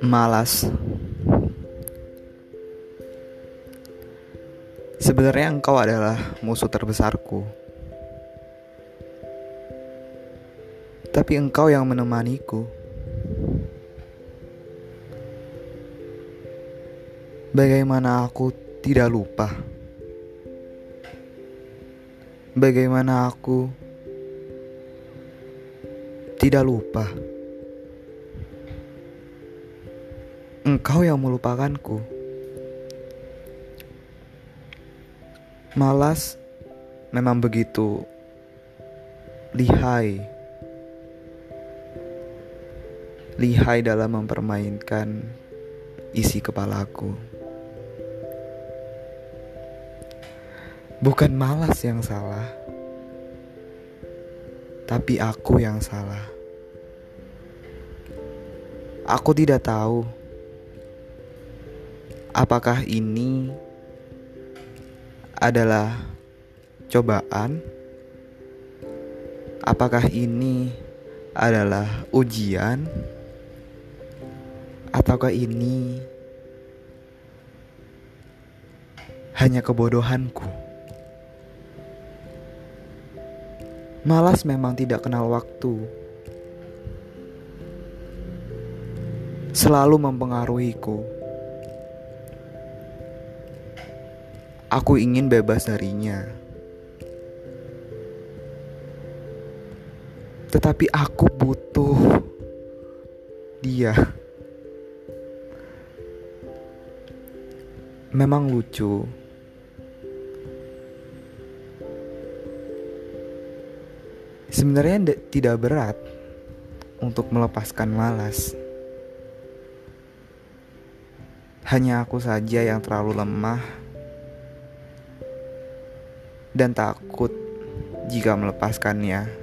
malas. Sebenarnya engkau adalah musuh terbesarku. Tapi engkau yang menemaniku. Bagaimana aku tidak lupa? Bagaimana aku tidak lupa? Engkau yang melupakanku. Malas memang begitu lihai. Lihai dalam mempermainkan isi kepalaku. Bukan malas yang salah, tapi aku yang salah. Aku tidak tahu apakah ini adalah cobaan? Apakah ini adalah ujian? Ataukah ini hanya kebodohanku? Malas memang tidak kenal waktu. Selalu mempengaruhiku. Aku ingin bebas darinya. Tetapi aku butuh dia. Memang lucu. Sebenarnya tidak berat untuk melepaskan malas. Hanya aku saja yang terlalu lemah dan takut jika melepaskannya.